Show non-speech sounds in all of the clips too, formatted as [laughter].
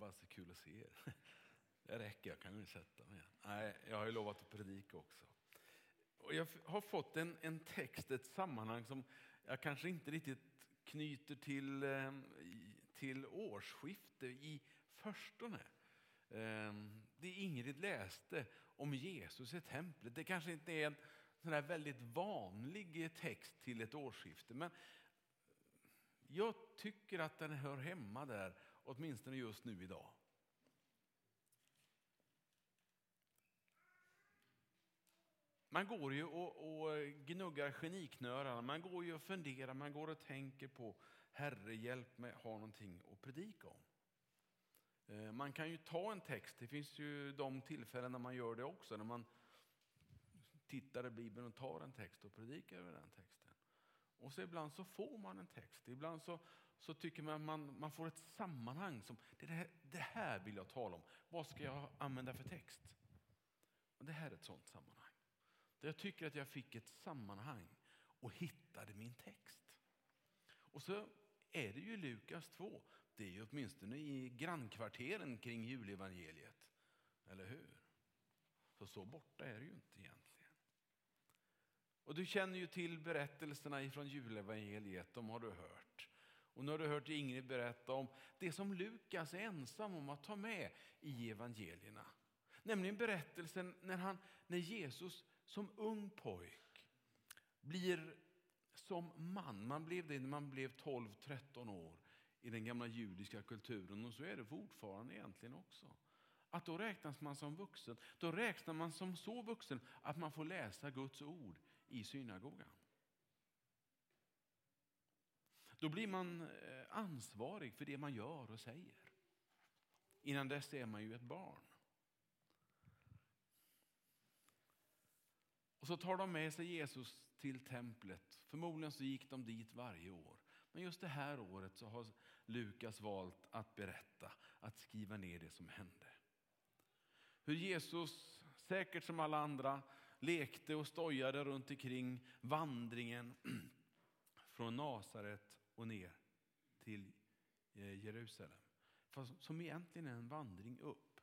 bara så kul att se er. [laughs] Det räcker, jag kan ju sätta mig igen. Nej, jag har ju lovat att predika också. Och jag har fått en, en text, ett sammanhang som jag kanske inte riktigt knyter till, ehm, till årsskifte i förstone. Ehm, det Ingrid läste om Jesus i templet, det kanske inte är en sån här väldigt vanlig text till ett årsskifte, men jag tycker att den hör hemma där, åtminstone just nu idag. Man går ju och, och gnuggar geniknölarna, man går ju och funderar, man går och tänker på Herre hjälp mig ha någonting att predika om. Eh, man kan ju ta en text, det finns ju de tillfällen när man gör det också, när man tittar i Bibeln och tar en text och predikar över den texten. Och så ibland så får man en text, ibland så, så tycker man att man, man får ett sammanhang. som det här, det här vill jag tala om, vad ska jag använda för text? Och det här är ett sånt sammanhang. Där jag tycker att jag fick ett sammanhang och hittade min text. Och så är det ju Lukas 2. Det är ju åtminstone i grannkvarteren kring julevangeliet. Eller hur? Så så borta är det ju inte egentligen. Och du känner ju till berättelserna ifrån julevangeliet, de har du hört. Och nu har du hört Ingrid berätta om det som Lukas är ensam om att ta med i evangelierna. Nämligen berättelsen när, han, när Jesus som ung pojk blir som man. Man blev det när man blev 12-13 år i den gamla judiska kulturen och så är det fortfarande egentligen också. Att då räknas man som vuxen. Då räknar man som så vuxen att man får läsa Guds ord i synagogan. Då blir man eh, ansvarig för det man gör och säger. Innan dess är man ju ett barn. Och så tar de med sig Jesus till templet. Förmodligen så gick de dit varje år. Men just det här året så har Lukas valt att berätta, att skriva ner det som hände. Hur Jesus, säkert som alla andra, lekte och stojade runt omkring vandringen [clears throat] från Nasaret och ner till eh, Jerusalem. Jerusalem. Som egentligen är en vandring upp.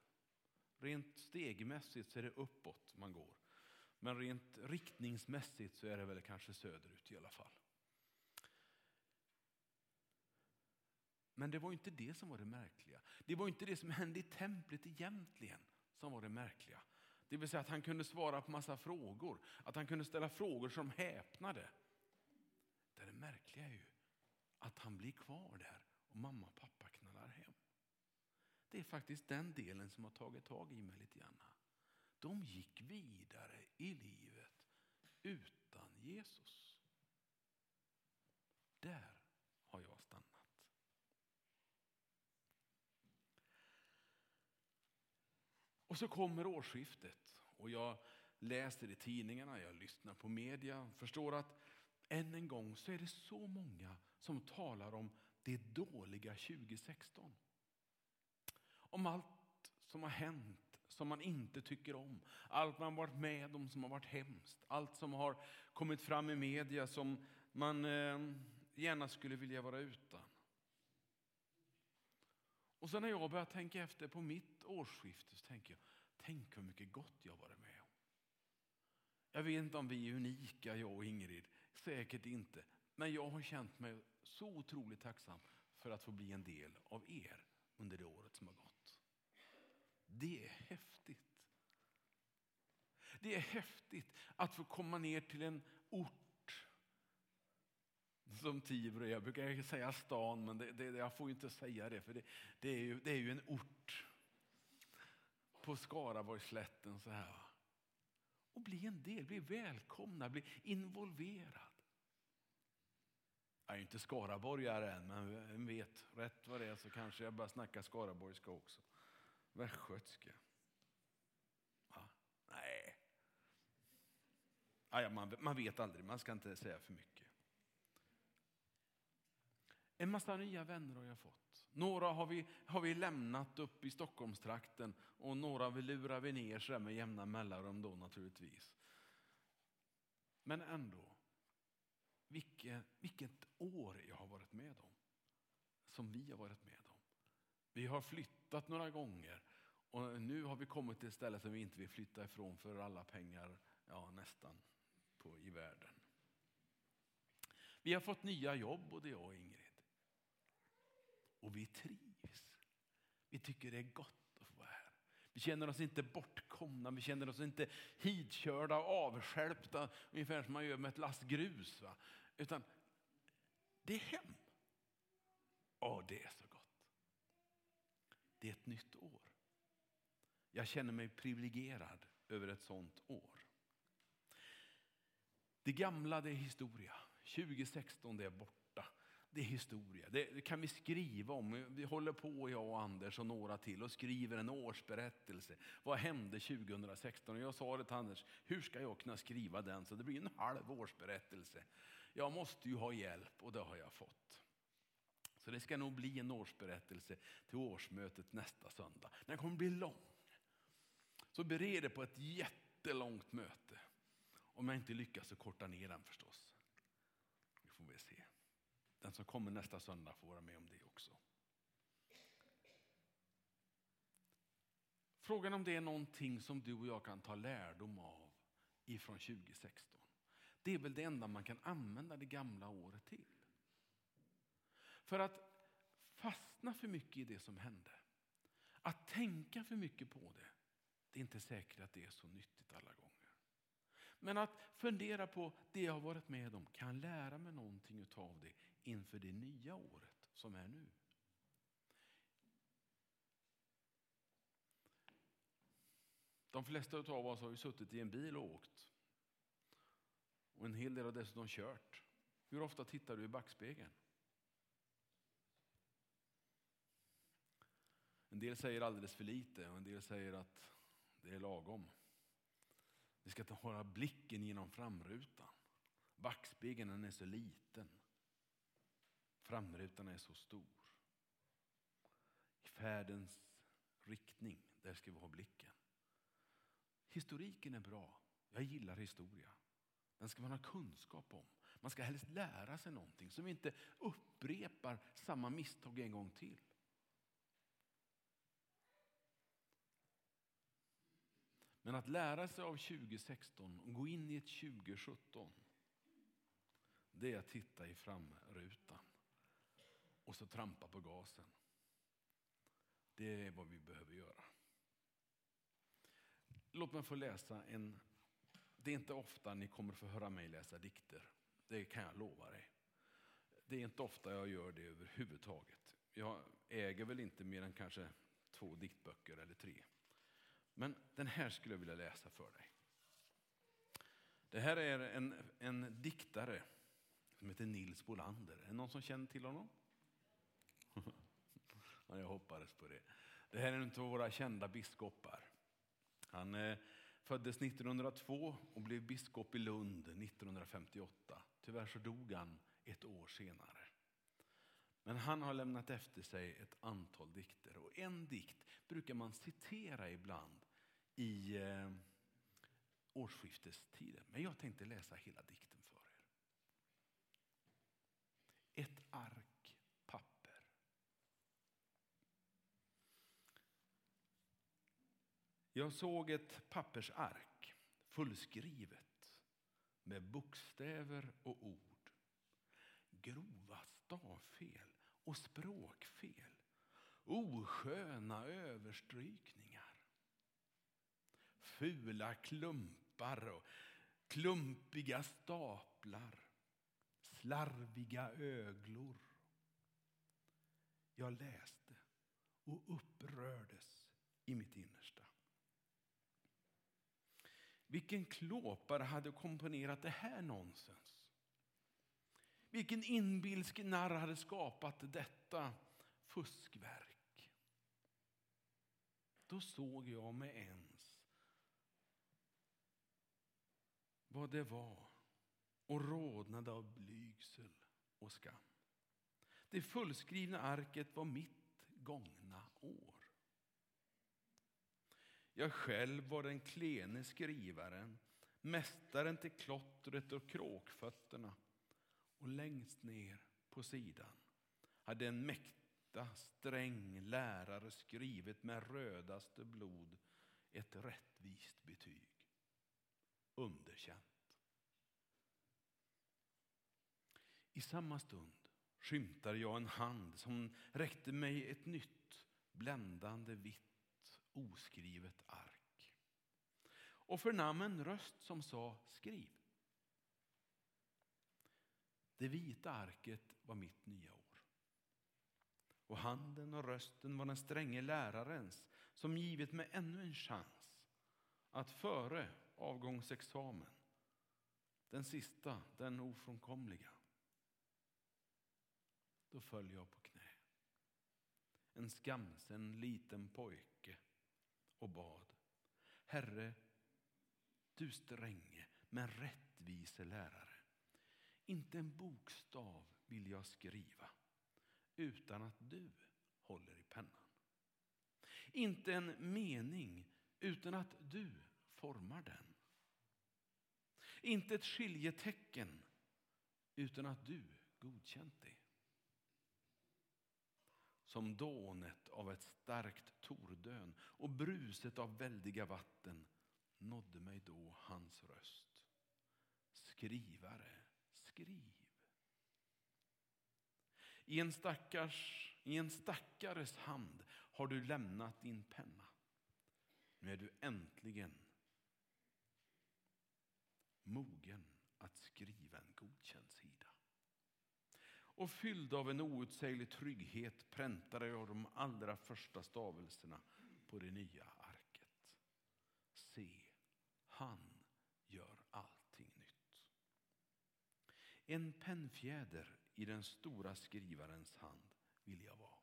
Rent stegmässigt så är det uppåt man går. Men rent riktningsmässigt så är det väl kanske söderut i alla fall. Men det var inte det som var det märkliga. Det var inte det som hände i templet egentligen som var det märkliga. Det vill säga att han kunde svara på massa frågor, att han kunde ställa frågor som häpnade. Det, det märkliga är ju att han blir kvar där och mamma och pappa knallar hem. Det är faktiskt den delen som har tagit tag i mig lite grann. De gick vidare i livet utan Jesus. Där har jag stannat. Och så kommer årsskiftet och jag läser i tidningarna, jag lyssnar på media, förstår att än en gång så är det så många som talar om det dåliga 2016. Om allt som har hänt, som man inte tycker om. Allt man varit med om som har varit hemskt. Allt som har kommit fram i media som man eh, gärna skulle vilja vara utan. Och sen när jag börjar tänka efter på mitt årsskifte så tänker jag, tänk hur mycket gott jag varit med om. Jag vet inte om vi är unika, jag och Ingrid. Säkert inte. Men jag har känt mig så otroligt tacksam för att få bli en del av er under det året som har gått. Det är häftigt. Det är häftigt att få komma ner till en ort som Tibro. Jag brukar säga stan, men det, det, jag får inte säga det, för det, det, är, ju, det är ju en ort på Skaraborgsslätten. Så här. Och bli en del, bli välkomna, bli involverad. Jag är inte skaraborgare än, men vem vet, rätt vad det är så kanske jag börjar snacka skaraborgska också. Västgötska. Ja, nej. Ah, ja, man, man vet aldrig, man ska inte säga för mycket. En massa nya vänner har jag fått. Några har vi, har vi lämnat upp i Stockholmstrakten och några vi lurar vi ner så med jämna mellanrum då naturligtvis. Men ändå, vilket, vilket år jag har varit med om. Som vi har varit med om. Vi har flyttat några gånger och nu har vi kommit till ett ställe som vi inte vill flytta ifrån för alla pengar, ja nästan, på, i världen. Vi har fått nya jobb, både jag och Ingrid. Och vi trivs. Vi tycker det är gott att få vara här. Vi känner oss inte bortkomna, vi känner oss inte hitkörda och avskälpta, ungefär som man gör med ett last grus. Va? Utan det är hem. Åh, det är så gott. Det är ett nytt år. Jag känner mig privilegierad över ett sånt år. Det gamla det är historia. 2016 det är borta. Det är historia. Det kan vi skriva om. Vi håller på, jag och Anders och några till och skriver en årsberättelse. Vad hände 2016? Och jag sa det till Anders, hur ska jag kunna skriva den så det blir en halv årsberättelse? Jag måste ju ha hjälp och det har jag fått. Så det ska nog bli en årsberättelse till årsmötet nästa söndag. Den kommer bli lång. Så bered er på ett jättelångt möte. Om jag inte lyckas så korta ner den förstås. Vi får väl se. Den som kommer nästa söndag får vara med om det också. Frågan om det är någonting som du och jag kan ta lärdom av ifrån 2016. Det är väl det enda man kan använda det gamla året till. För att fastna för mycket i det som hände, att tänka för mycket på det, det är inte säkert att det är så nyttigt alla gånger. Men att fundera på det jag har varit med om, kan jag lära mig någonting av det inför det nya året som är nu? De flesta av oss har ju suttit i en bil och åkt. Och en hel del har dessutom kört. Hur ofta tittar du i backspegeln? En del säger alldeles för lite och en del säger att det är lagom. Vi ska hålla blicken genom framrutan. Backspegeln är så liten. Framrutan är så stor. I färdens riktning, där ska vi ha blicken. Historiken är bra. Jag gillar historia. Den ska man ha kunskap om. Man ska helst lära sig någonting så vi inte upprepar samma misstag en gång till. Men att lära sig av 2016 och gå in i ett 2017 det är att titta i framrutan och så trampa på gasen. Det är vad vi behöver göra. Låt mig få läsa en... Det är inte ofta ni kommer få höra mig läsa dikter. Det kan jag lova dig. Det är inte ofta jag gör det överhuvudtaget. Jag äger väl inte mer än kanske två diktböcker eller tre. Men den här skulle jag vilja läsa för dig. Det här är en, en diktare som heter Nils Bolander. Är det någon som känner till honom? [laughs] ja, jag hoppades på det. Det här är en av våra kända biskopar. Han eh, föddes 1902 och blev biskop i Lund 1958. Tyvärr så dog han ett år senare. Men han har lämnat efter sig ett antal dikter och en dikt brukar man citera ibland i eh, årsskiftestiden. Men jag tänkte läsa hela dikten för er. Ett ark papper. Jag såg ett pappersark fullskrivet med bokstäver och ord. Grova stavfel och språkfel. Osköna överstrykningar fula klumpar och klumpiga staplar, slarviga öglor. Jag läste och upprördes i mitt inre. Vilken klåpare hade komponerat det här nonsens? Vilken inbilsk narr hade skapat detta fuskverk? Då såg jag med ens vad det var och rodnade av blygsel och skam. Det fullskrivna arket var mitt gångna år. Jag själv var den klene skrivaren, mästaren till klottret och kråkfötterna. Och längst ner på sidan hade en mäkta sträng lärare skrivit med rödaste blod ett rättvist betyg. Underkänt. I samma stund skymtade jag en hand som räckte mig ett nytt, bländande vitt, oskrivet ark. Och förnam en röst som sa skriv. Det vita arket var mitt nya år. Och handen och rösten var den stränge lärarens som givit mig ännu en chans att före avgångsexamen, den sista, den ofrånkomliga, då föll jag på knä. En skamsen liten pojke och bad. Herre, du stränge men rättvise lärare. Inte en bokstav vill jag skriva utan att du håller i pennan. Inte en mening utan att du formar den. Inte ett skiljetecken utan att du godkänt det. Som dånet av ett starkt tordön och bruset av väldiga vatten nådde mig då hans röst. Skrivare, skriv. I en, stackars, I en stackares hand har du lämnat din penna. Nu är du äntligen mogen att skriva en godkänd sida. Och fylld av en outsäglig trygghet präntade jag de allra första stavelserna på det nya arket. Se, han gör allting nytt. En pennfjäder i den stora skrivarens hand vill jag vara.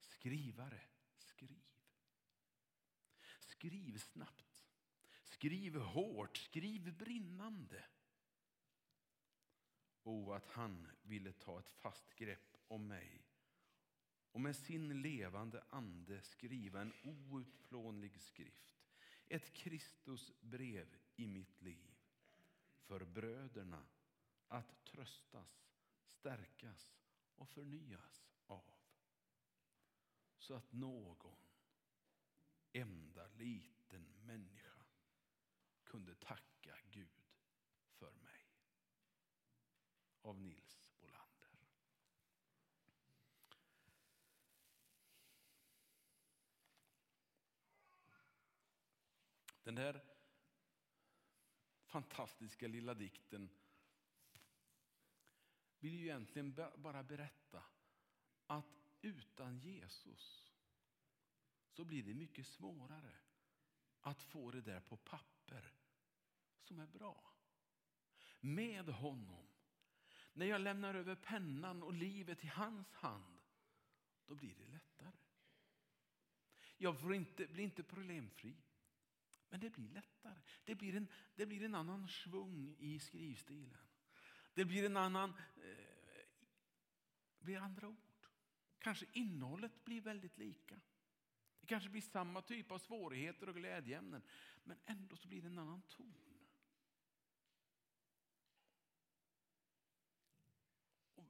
Skrivare, skriv. Skriv snabbt. Skriv hårt, skriv brinnande. O, att han ville ta ett fast grepp om mig och med sin levande ande skriva en outplånlig skrift. Ett Kristusbrev i mitt liv för bröderna att tröstas, stärkas och förnyas av. Så att någon enda liten människa kunde tacka Gud för mig. Av Nils Bolander. Den där fantastiska lilla dikten vill ju egentligen bara berätta att utan Jesus så blir det mycket svårare att få det där på papper som är bra. Med honom, när jag lämnar över pennan och livet i hans hand, då blir det lättare. Jag får inte, blir inte problemfri, men det blir lättare. Det blir en, det blir en annan svung i skrivstilen. Det blir en annan, eh, blir andra ord. Kanske innehållet blir väldigt lika. Det kanske blir samma typ av svårigheter och glädjeämnen. Men ändå så blir det en annan ton.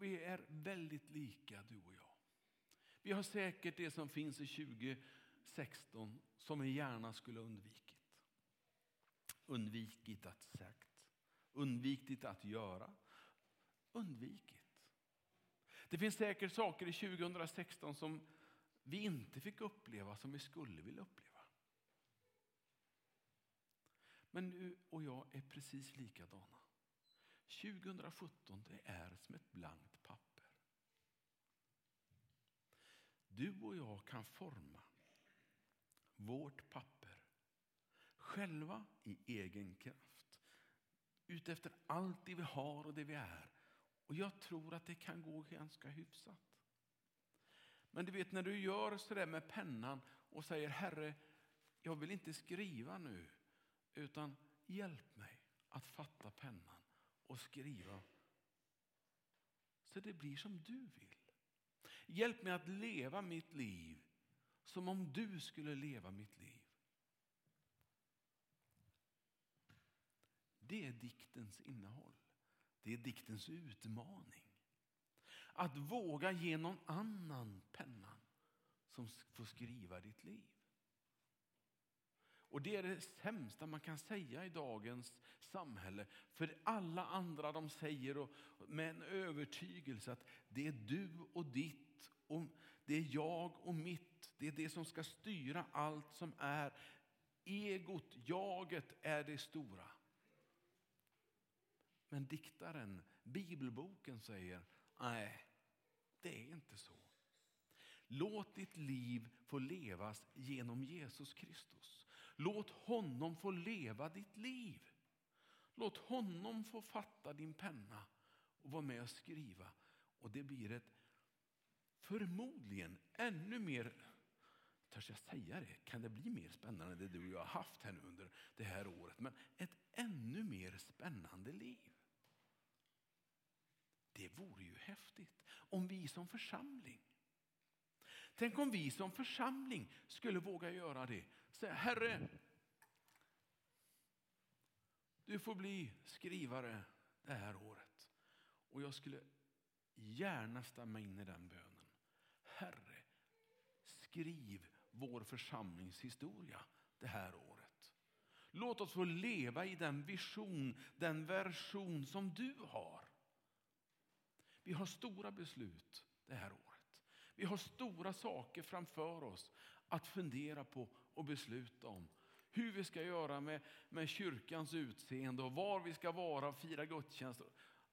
Vi är väldigt lika du och jag. Vi har säkert det som finns i 2016 som vi gärna skulle undvikit. Undvikit att sagt, undvikit att göra, undvikit. Det finns säkert saker i 2016 som vi inte fick uppleva som vi skulle vilja uppleva. Men du och jag är precis likadana. 2017 det är som ett blankt papper. Du och jag kan forma vårt papper själva i egen kraft. Utefter allt det vi har och det vi är. Och jag tror att det kan gå ganska hyfsat. Men du vet när du gör sådär med pennan och säger Herre, jag vill inte skriva nu utan hjälp mig att fatta pennan och skriva så det blir som du vill. Hjälp mig att leva mitt liv som om du skulle leva mitt liv. Det är diktens innehåll. Det är diktens utmaning. Att våga ge någon annan pennan som får skriva ditt liv. Och Det är det sämsta man kan säga i dagens samhälle. För alla andra de säger och med en övertygelse att det är du och ditt och det är jag och mitt. Det är det som ska styra allt som är. Egot, jaget är det stora. Men diktaren, bibelboken säger nej, det är inte så. Låt ditt liv få levas genom Jesus Kristus. Låt honom få leva ditt liv. Låt honom få fatta din penna och vara med och skriva. Och det blir ett förmodligen ännu mer, törs jag säga det, kan det bli mer spännande än det du och jag har haft här nu under det här året, men ett ännu mer spännande liv. Det vore ju häftigt om vi som församling Tänk om vi som församling skulle våga göra det. Säga, Herre, du får bli skrivare det här året. Och jag skulle gärna stämma in i den bönen. Herre, skriv vår församlingshistoria det här året. Låt oss få leva i den vision, den version som du har. Vi har stora beslut det här året. Vi har stora saker framför oss att fundera på och besluta om. Hur vi ska göra med, med kyrkans utseende och var vi ska vara och fira gudstjänst.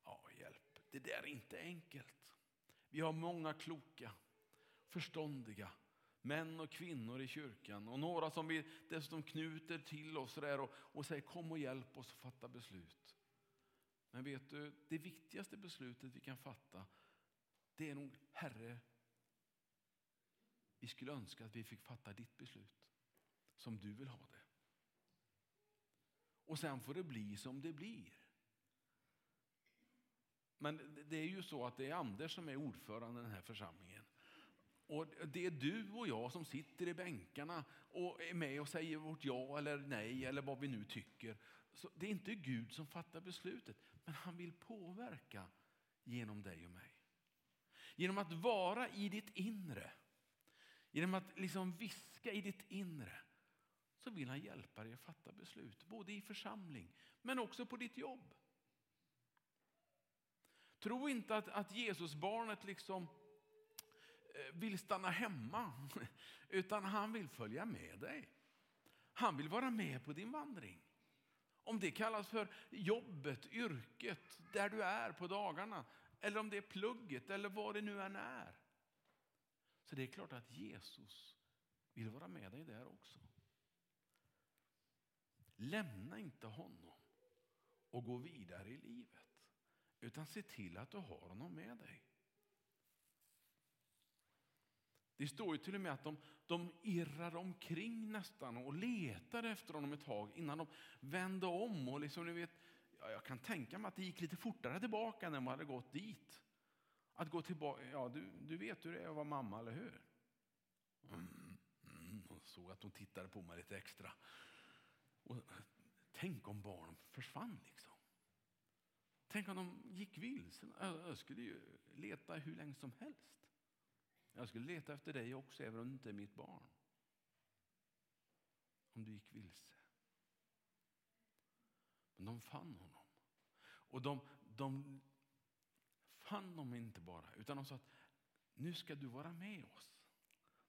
Ja, hjälp, det där är inte enkelt. Vi har många kloka, förståndiga män och kvinnor i kyrkan och några som vi dessutom knuter till oss där och, och säger kom och hjälp oss att fatta beslut. Men vet du, det viktigaste beslutet vi kan fatta det är nog Herre, vi skulle önska att vi fick fatta ditt beslut som du vill ha det. Och sen får det bli som det blir. Men det är ju så att det är Anders som är ordförande i den här församlingen. Och Det är du och jag som sitter i bänkarna och är med och säger vårt ja eller nej eller vad vi nu tycker. Så Det är inte Gud som fattar beslutet, men han vill påverka genom dig och mig. Genom att vara i ditt inre Genom att liksom viska i ditt inre så vill han hjälpa dig att fatta beslut. Både i församling men också på ditt jobb. Tro inte att, att Jesusbarnet liksom eh, vill stanna hemma. [laughs] Utan han vill följa med dig. Han vill vara med på din vandring. Om det kallas för jobbet, yrket, där du är på dagarna. Eller om det är plugget eller vad det nu än är. Så det är klart att Jesus vill vara med dig där också. Lämna inte honom och gå vidare i livet. Utan se till att du har honom med dig. Det står ju till och med att de, de irrar omkring nästan och letade efter honom ett tag innan de vände om. Och liksom, ni vet, ja, jag kan tänka mig att det gick lite fortare tillbaka när man hade gått dit. Att gå tillbaka, ja du, du vet hur det är att vara mamma, eller hur? Mm, mm, hon såg att hon tittade på mig lite extra. Och, tänk om barnen försvann liksom. Tänk om de gick vilse. Jag skulle ju leta hur länge som helst. Jag skulle leta efter dig också, även om du inte är mitt barn. Om du gick vilse. Men de fann honom. Och de, de fann honom inte bara, utan de sa att nu ska du vara med oss.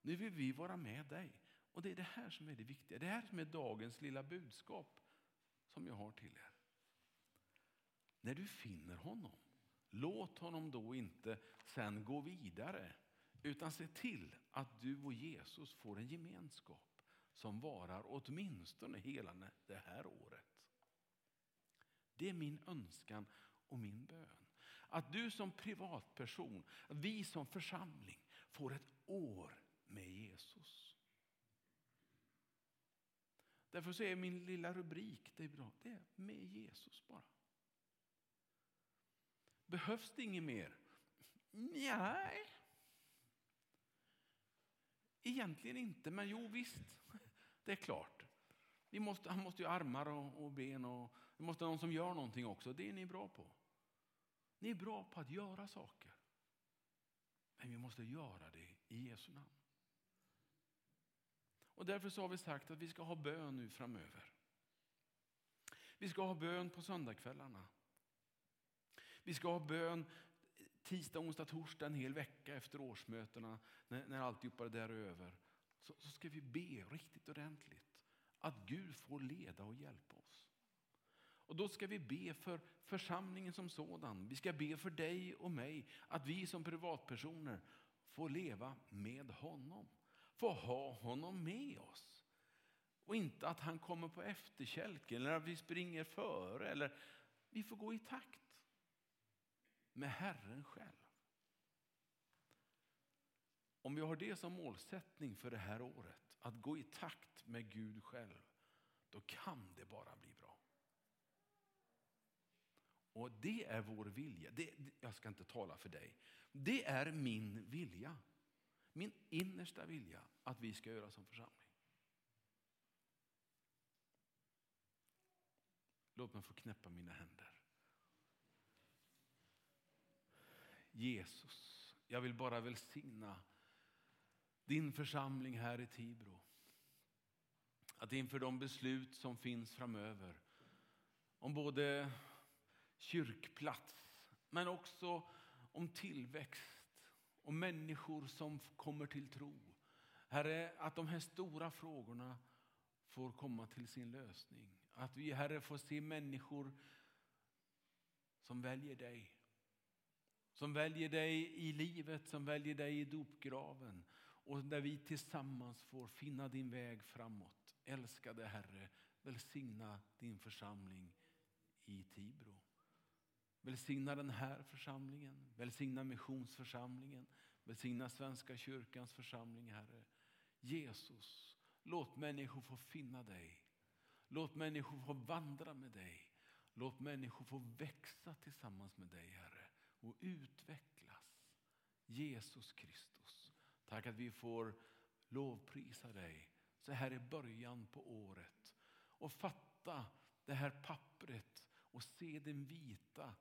Nu vill vi vara med dig. Och det är det här som är det viktiga. Det här som är dagens lilla budskap som jag har till er. När du finner honom, låt honom då inte sen gå vidare utan se till att du och Jesus får en gemenskap som varar åtminstone hela det här året. Det är min önskan och min bön. Att du som privatperson, vi som församling får ett år med Jesus. Därför så är min lilla rubrik, det är bra, det är med Jesus bara. Behövs det inget mer? Nej. Egentligen inte, men jo visst, det är klart. Vi måste, han måste ju ha armar och, och ben och vi måste ha någon som gör någonting också. Det är ni bra på. Ni är bra på att göra saker. Men vi måste göra det i Jesu namn. Och därför så har vi sagt att vi ska ha bön nu framöver. Vi ska ha bön på söndagskvällarna. Vi ska ha bön tisdag, onsdag, torsdag en hel vecka efter årsmötena när, när alltihopa det där är över. Så, så ska vi be riktigt ordentligt att Gud får leda och hjälpa oss. Och då ska vi be för församlingen som sådan. Vi ska be för dig och mig att vi som privatpersoner får leva med honom. Få ha honom med oss. Och inte att han kommer på efterkälken eller att vi springer före. Eller, vi får gå i takt med Herren själv. Om vi har det som målsättning för det här året, att gå i takt med Gud själv, då kan det bara bli bra. Och det är vår vilja. Det, jag ska inte tala för dig. Det är min vilja. Min innersta vilja att vi ska göra som församling. Låt mig få knäppa mina händer. Jesus, jag vill bara välsigna din församling här i Tibro. Att inför de beslut som finns framöver om både kyrkplats men också om tillväxt och människor som kommer till tro. Herre, att de här stora frågorna får komma till sin lösning. Att vi, Herre, får se människor som väljer dig. Som väljer dig i livet, som väljer dig i dopgraven. Och där vi tillsammans får finna din väg framåt. Älskade Herre, välsigna din församling i Tibro. Välsigna den här församlingen, välsigna missionsförsamlingen, välsigna Svenska kyrkans församling, Herre. Jesus, låt människor få finna dig. Låt människor få vandra med dig. Låt människor få växa tillsammans med dig, Herre, och utvecklas. Jesus Kristus, tack att vi får lovprisa dig så här i början på året och fatta det här pappret och se den vita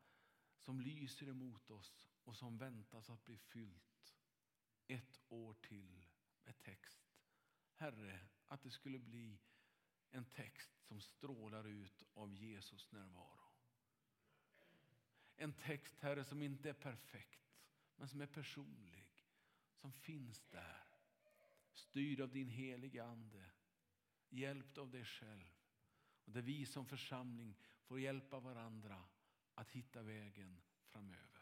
som lyser emot oss och som väntas att bli fyllt ett år till med text. Herre, att det skulle bli en text som strålar ut av Jesus närvaro. En text, Herre, som inte är perfekt, men som är personlig, som finns där. Styrd av din heliga Ande, hjälpt av dig själv. Och där vi som församling får hjälpa varandra att hitta vägen framöver.